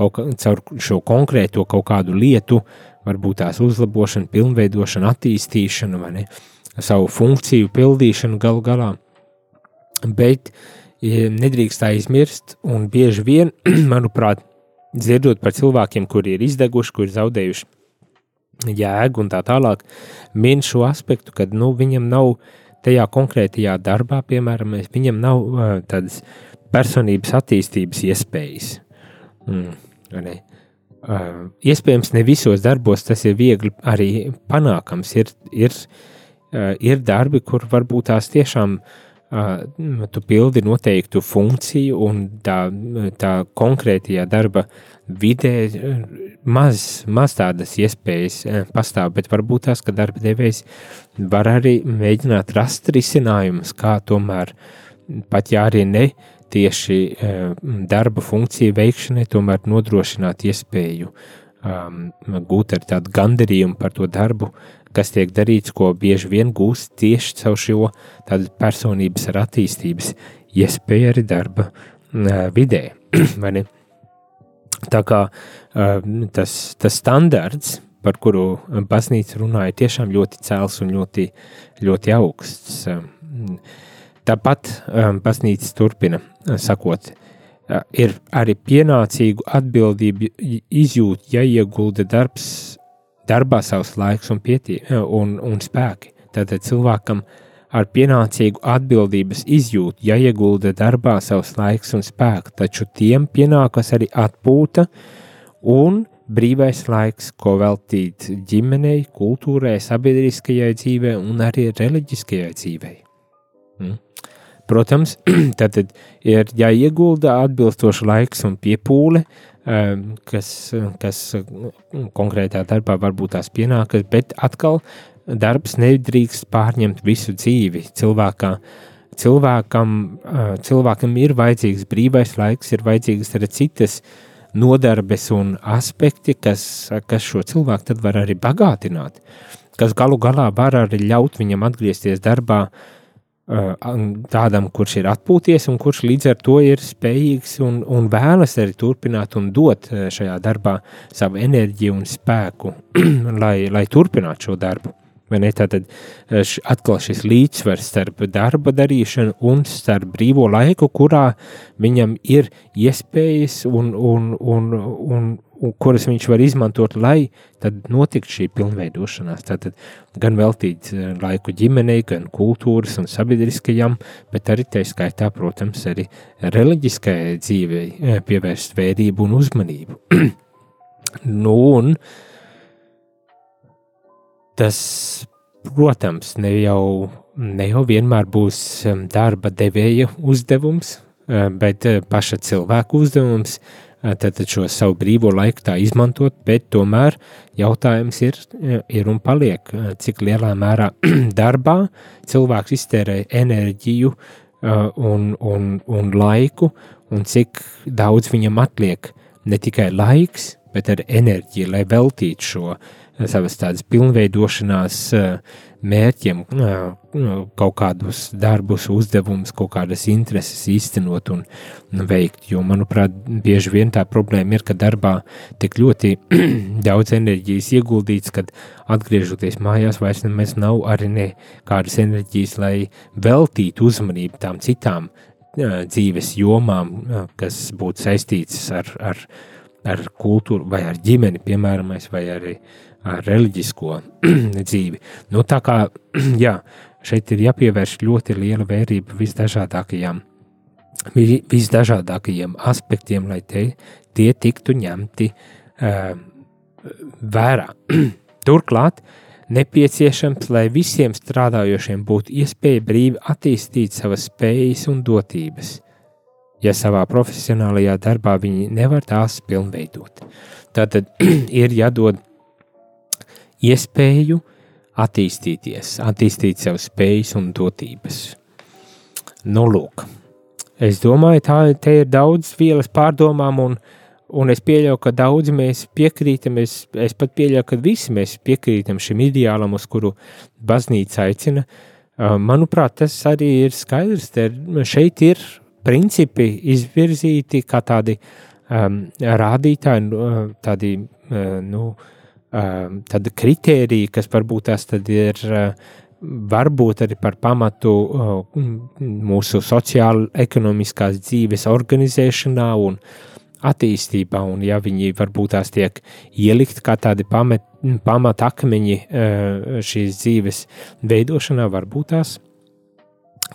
kaut kā, caur šo konkrēto kaut kādu lietu, varbūt tās uzlabošanu, pilnveidošanu, attīstīšanu, vai ne, savu funkciju pildīšanu galu galā. Bet nedrīkst aizmirst, un bieži vien, manuprāt, dzirdot par cilvēkiem, kuri ir izdeguši, kuri ir zaudējuši jēgu un tā tālāk, min šo aspektu, ka nu, viņam nav tajā konkrētajā darbā, piemēram, viņam nav uh, tādas personības attīstības iespējas. Mm, arī. Uh, iespējams, ne visos darbos tas ir viegli arī panākams. Ir, ir, uh, ir darbi, kur varbūt tās tiešām uh, tu pildi noteiktu funkciju, un tā, tā konkrētajā darba vidē maz, maz tādas iespējas pastāv, bet varbūt tās, ka darba devējs var arī mēģināt rast risinājumus, kā tomēr pat ja arī ne tieši darba funkciju veikšanai, tomēr nodrošināt iespēju um, gūt ar tādu gandarījumu par to darbu, kas tiek darīts, ko bieži vien gūst tieši caur šo personības ar attīstības iespēju arī darba vidē. Tā kā tas, tas standards, par kuru baznīca runāja, tiešām ļoti cēls un ļoti, ļoti augsts. Tāpat baznīca turpina sakot, ir arī pienācīgu atbildību izjūt, ja iegulda darbs darbā savs laiks un, pietie, un, un spēki. Tātad cilvēkam ar pienācīgu atbildības izjūtu jāiegulda darbā savs laiks un spēks, taču tiem pienākas arī atpūta un brīvais laiks, ko veltīt ģimenei, kultūrai, sabiedriskajai dzīvei un arī reliģiskajai dzīvei. Mm. Protams, tad ir jāiegulda atbilstoši laiks un piepūle, uh, kas, kas konkrētā darbā varbūt tās pienākas, bet atkal darbs nedrīkst pārņemt visu dzīvi. Cilvēkā, cilvēkam, eh, cilvēkam ir vajadzīgs brīvais laiks, ir vajadzīgas arī citas nodarbes un aspekti, kas, kas šo cilvēku tad var arī bagātināt, kas galu galā var arī ļaut viņam atgriezties darbā Uh, tādam, kurš ir atpūties un kurš līdz ar to ir spējīgs un, un vēlas arī turpināt un dot uh, šajā darbā savu enerģiju un spēku, lai, lai turpinātu šo darbu. Tātad š, atkal šis līdzsvars starp darba darīšanu un starp brīvo laiku, kurā viņam ir iespējas un, un, un, un, kuras viņš var izmantot, lai notiktu šī pilnveidošanās. Tātad gan veltīt eh, laiku ģimenei, gan kultūras un sabiedriskajam, bet arī tā skaitā, protams, arī reliģiskajai dzīvei eh, pievērst vērību un uzmanību. nu, un tas, protams, ne jau, ne jau vienmēr būs eh, darba devēja uzdevums, bet paša cilvēka uzdevums tad šo savu brīvo laiku tā izmantot, bet tomēr jautājums ir, ir un paliek, cik lielā mērā darbā cilvēks iztērē enerģiju un, un, un laiku, un cik daudz viņam atliek ne tikai laiks, bet arī enerģija, lai veltītu šo savas tādas pilnveidošanās mērķiem, kaut kādus darbus, uzdevumus, kaut kādas intereses īstenot un veikt. Jo, manuprāt, bieži vien tā problēma ir, ka darbā tik ļoti daudz enerģijas ieguldīts, kad atgriežoties mājās, vairs nemaz nav arī nekādas enerģijas, lai veltītu uzmanību tām citām dzīves jomām, kas būtu saistītas ar, ar, ar kultūru vai ar ģimeni, piemēram, vai arī ar reliģisko dzīvi. Nu, tā kā jā, šeit ir jāpievērš ļoti liela vērība visdažādākajām, visdažādākajiem aspektiem, lai te, tie tiktu ņemti uh, vērā. Turklāt nepieciešams, lai visiem strādājošiem būtu iespēja brīvi attīstīt savas spējas un dotības, ja savā profesionālajā darbā viņi nevar tās pilnveidot. Tātad ir jādod iespēju attīstīties, attīstīt savas spējas un dotības. Nu, lūk, es domāju, tā te ir daudz vielas pārdomām, un, Un es pieļauju, ka daudzi mēs piekrītam, es, es pat pieļauju, ka visi mēs piekrītam šim ideālam, uz kuru baznīca aicina. Manuprāt, tas arī ir skaidrs. Te, šeit ir principi izvirzīti kā tādi um, rādītāji, tādi, uh, nu, uh, tādi kritēriji, kas varbūt tās tad ir uh, varbūt arī par pamatu uh, mūsu sociāla ekonomiskās dzīves organizēšanā un uh, attīstībā, un ja viņi varbūt tās tiek ielikt kā tādi pamat, pamat akmeņi eh, šīs dzīves veidošanā, varbūt tās,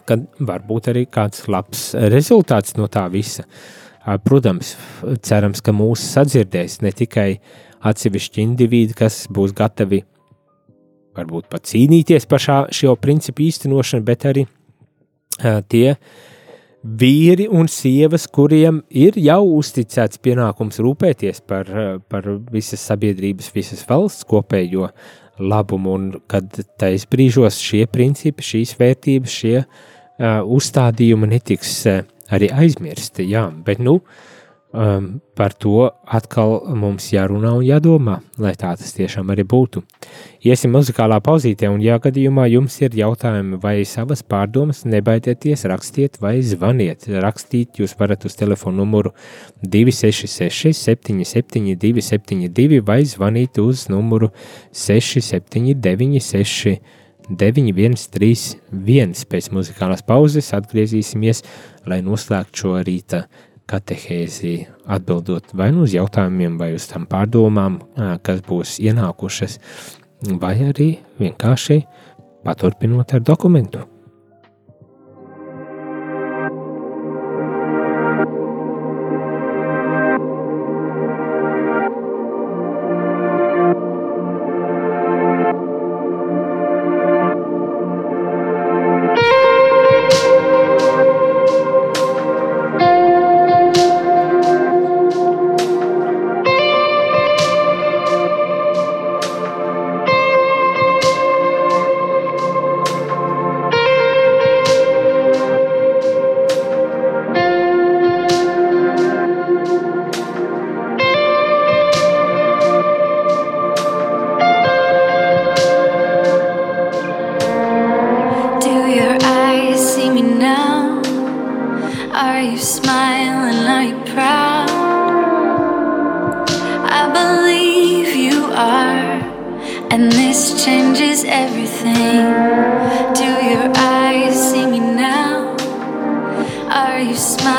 kad varbūt arī kāds labs rezultāts no tā visa. Protams, cerams, ka mūs sadzirdēs ne tikai atsevišķi individi, kas būs gatavi varbūt pat cīnīties par šā, šo principu īstenošanu, bet arī uh, tie uh, vīri un sievas, kuriem ir jau uzticēts pienākums rūpēties par, par visas sabiedrības, visas valsts kopējo labumu, un kad tais brīžos šie principi, šīs vērtības, šie uh, uzstādījumi netiks uh, arī aizmirsti. Jā, bet nu, uh, um, par to atkal mums jārunā un jādomā, lai tā tas tiešām arī būtu. Iesim muzikālā pauzītē, un, ja gadījumā jums ir jautājumi vai savas pārdomas, nebaidieties, rakstiet vai zvaniet. Rakstīt jūs varat uz telefonu numuru 266 77 272 vai zvanīt uz numuru 679 6 9131. Pēc muzikālās pauzes atgriezīsimies, lai noslēgtu šo rīta katehēzi atbildot vai nu uz jautājumiem, vai uz tām pārdomām, kas būs ienākušas, vai arī vienkārši paturpinot ar dokumentu. Christmas.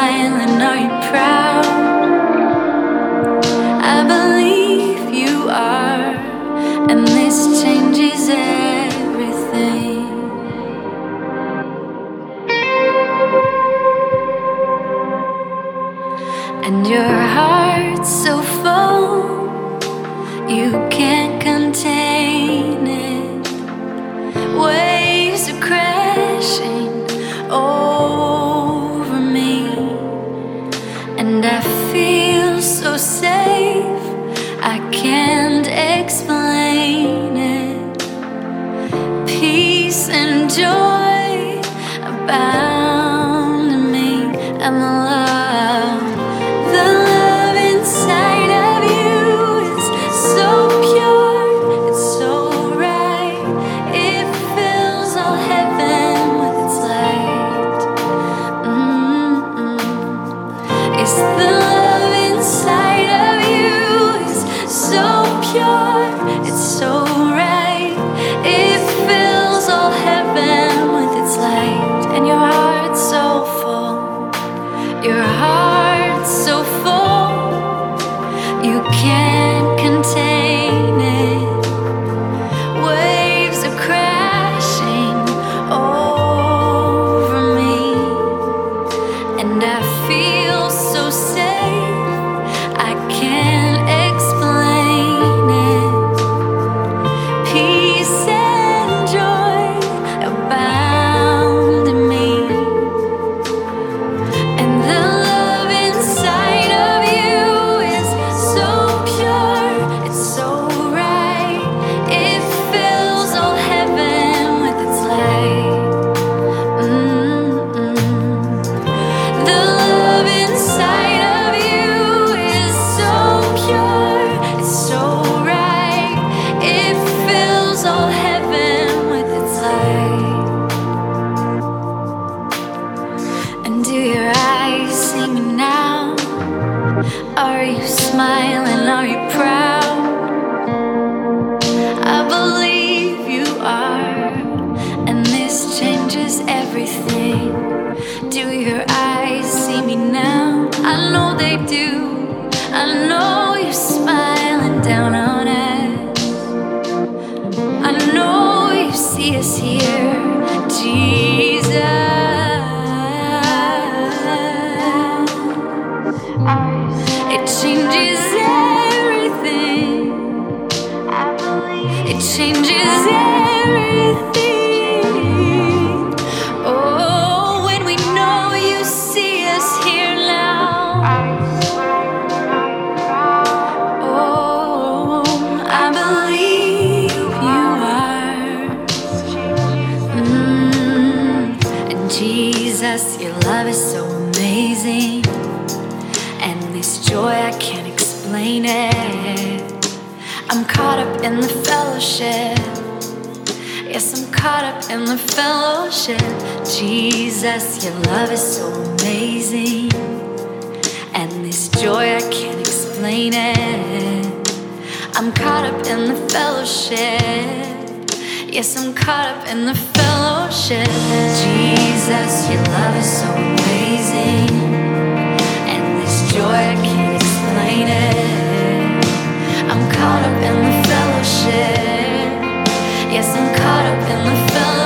ocean. Jesus, your love is so amazing. And this joy, I can't explain it. I'm caught up in the fellowship. Yes, I'm caught up in the fellowship. Jesus, your love is so amazing. And this joy, I can't explain it. I'm caught up in the fellowship. Yes, I'm caught up in the fellowship.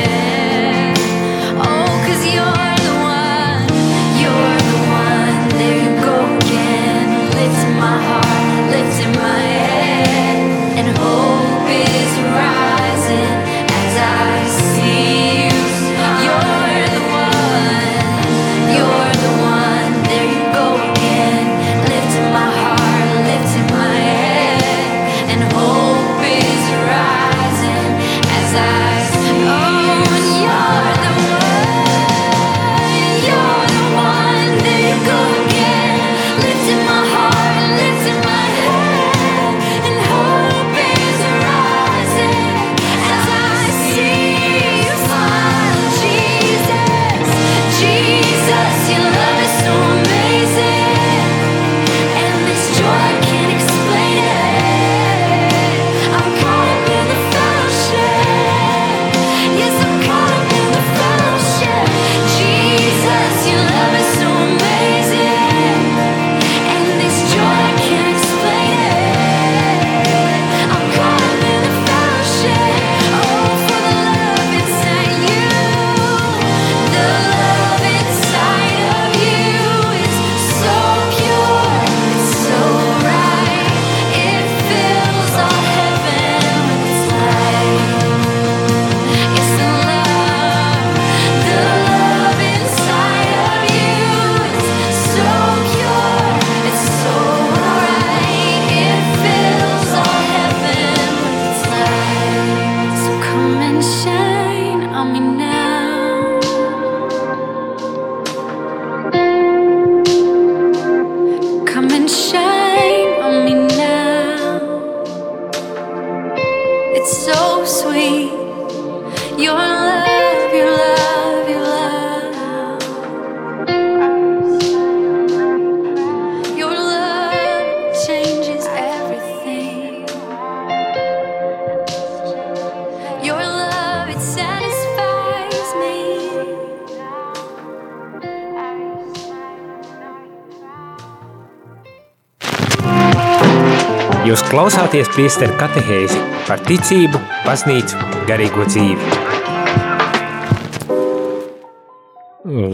klausāties priesteru katehēzi par ticību, baznīcu, garīgo dzīvi.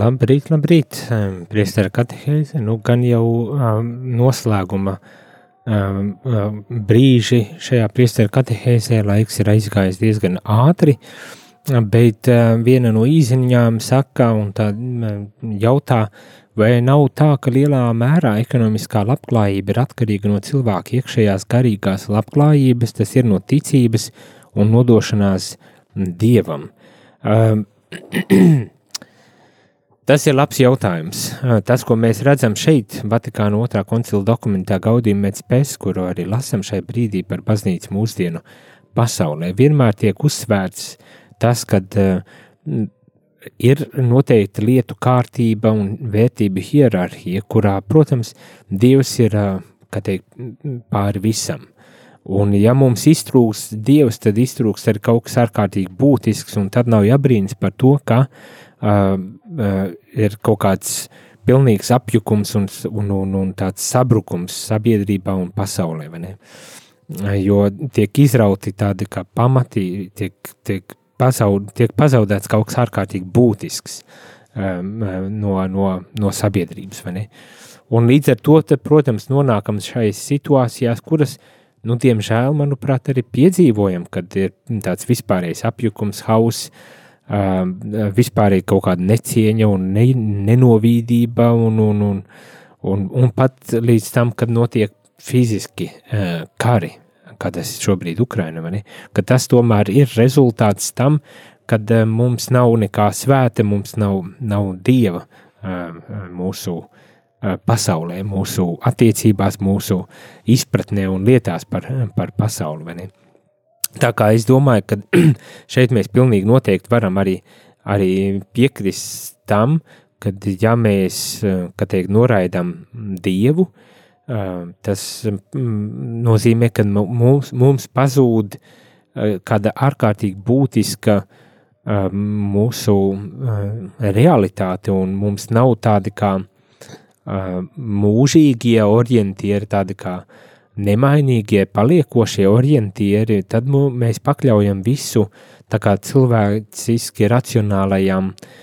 Labrīt, labrīt, priestera katehēze, nu gan jau um, noslēguma um, brīži šajā priestera katehēzē laiks ir aizgājis diezgan ātri, uh, Bet eh, viena no īsiņām saka, un tā mm, jautā, vai nav tā, ka lielā mērā ekonomiskā labklājība ir atkarīga no cilvēka iekšējās garīgās labklājības, tas ir no ticības un nodošanās mm, dievam. Ehm, tas ir labs jautājums. Ehm, tas, ko mēs redzam šeit, Vatikāna otrā koncila dokumentā, Gaudījuma Mēķis, kuru arī lasām šai brīdī par baznīcu mūsdienu pasaulē, vienmēr tiek uzsvērts tas, kad eh, ir noteikti lietu kārtība un vērtību hierarhija, kurā, protams, Dievs ir eh, teikt, pāri visam. Un, ja mums iztrūks dievs, tad iztrūks arī kaut kas ārkārtīgi būtisks, un tad nav jābrīnās par to, ka uh, uh, ir kaut kāds pilnīgs apjukums un, un, un, un tāds sabrukums sabiedrībā un pasaulē. Jo tiek izrauti tādi kā pamati, tiek, tiek pazaud, tiek pazaudēts kaut kas ārkārtīgi būtisks um, no, no, no sabiedrības? Un līdz ar to, tad, protams, nonākam šajās situācijās, kuras uh, nu, diemžēl, manuprāt, arī piedzīvojam, kad ir tāds vispārējais apjukums, hauss, uh, vispārēji kaut kāda necieņa un ne, nenovīdība, un, un, un, un, un pat līdz tam, kad notiek fiziski uh, kari, kā tas ir šobrīd Ukraina, ka tas tomēr ir rezultāts tam, kad uh, mums nav nekā svēta, mums nav, nav dieva uh, mūsu uh, Eh, pasaulē, mūsu attiecībās, mūsu izpratnē un lietās par, par pasauli. Tā kā es domāju, ka šeit mēs pilnīgi noteikti varam arī, arī piekrist tam, ka ja mēs, teikt, noraidam Dievu, eh, tas mm, nozīmē, ka mums, mums pazūd kāda ārkārtīgi būtiska mūsu realitāte, un mums nav tādi kā mūžīgie orientieri, tādi kā nemainīgie, paliekošie orientieri, tad mēs pakļaujam visu cilvēciski racionālajām, uh,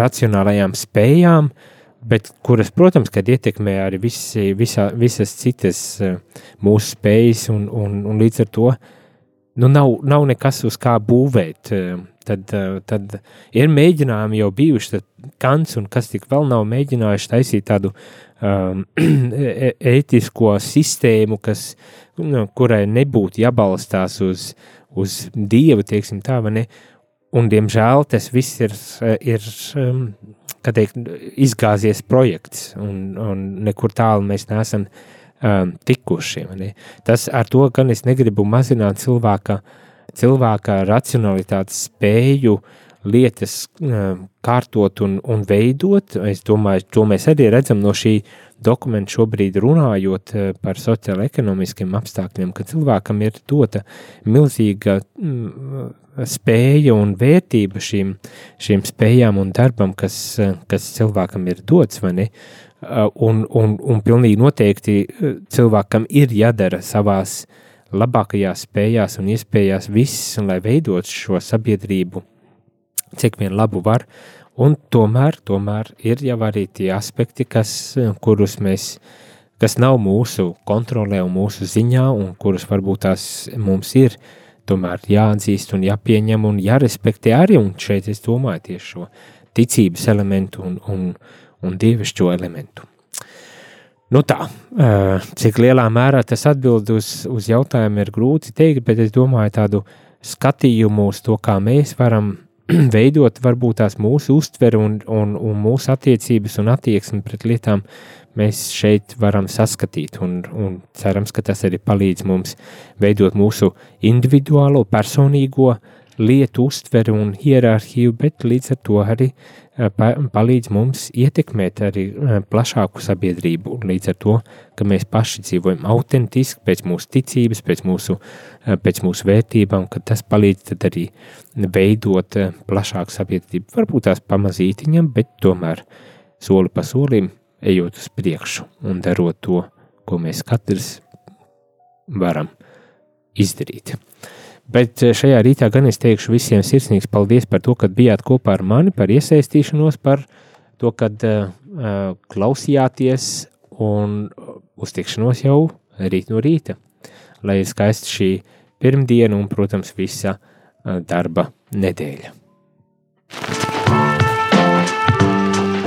racionālajām spējām, bet kuras, protams, kad ietekmē arī visi, visā, visas citas uh, mūsu spējas un, un, un līdz ar to nu nav, nav nekas uz kā būvēt. Uh, tad, eh, tad ir mēģinājumi jau bijuši, tad Kants un kas tik vēl nav mēģinājuši taisīt tādu um, ētisko sistēmu, kas, nu, kurai nebūtu jābalstās uz, uz Dievu, teiksim tā, vai ne, un diemžēl tas viss ir, ir um, kā teikt, izgāzies projekts, un, un nekur tālu mēs neesam um, tikuši, ne. Tas ar to gan es negribu mazināt cilvēka uh, cilvēka racionalitātes spēju lietas kārtot un, un veidot. Es domāju, to mēs arī redzam no šī dokumenta šobrīd runājot eh, par sociālo-ekonomiskiem apstākļiem, ka cilvēkam ir dota milzīga mm, spēja un vērtība šīm, šīm spējām un darbam, kas, kas cilvēkam ir dots, vai ne? Un, un, un pilnīgi noteikti eh, cilvēkam ir jādara savās uh, labākajās spējās un iespējās viss, lai veidot šo sabiedrību, cik vien labu var, un tomēr, tomēr ir jau arī tie aspekti, kas, kurus mēs, kas nav mūsu kontrolē un mūsu ziņā, un kurus varbūt tās mums ir tomēr jāatzīst un jāpieņem un jārespektē arī, un šeit es domāju tieši šo ticības elementu un, un, un dievišķo elementu. Nu tā, cik lielā mērā tas atbild uz, uz jautājumu ir grūti teikt, bet es domāju tādu skatījumu uz to, kā mēs varam veidot varbūt tās mūsu uztveri un, un, un mūsu attiecības un attieksmi pret lietām, mēs šeit varam saskatīt un, un cerams, ka tas arī palīdz mums veidot mūsu individuālo, personīgo lietu uztveri un hierarhiju, bet līdz ar to arī Eh, palīdz mums ietekmēt arī eh, plašāku sabiedrību. Līdz ar to, ka mēs paši dzīvojam autentiski, pēc mūsu ticības, pēc mūsu, eh, pēc mūsu vērtībām, ka tas palīdz arī veidot plašāku sabiedrību. Varbūt tās pamazītiņam, bet tomēr soli pa solim ejot uz priekšu un darot to, ko mēs katrs varam izdarīt. Bet eh, šajā rītā gan es teikšu visiem sirsnīgs paldies par to, ka bijāt kopā ar mani, par iesaistīšanos, par to, ka uh, klausījāties un uz tikšanos jau rīt no rīta. Lai ir skaista šī pirmdiena un, protams, visa darba nedēļa.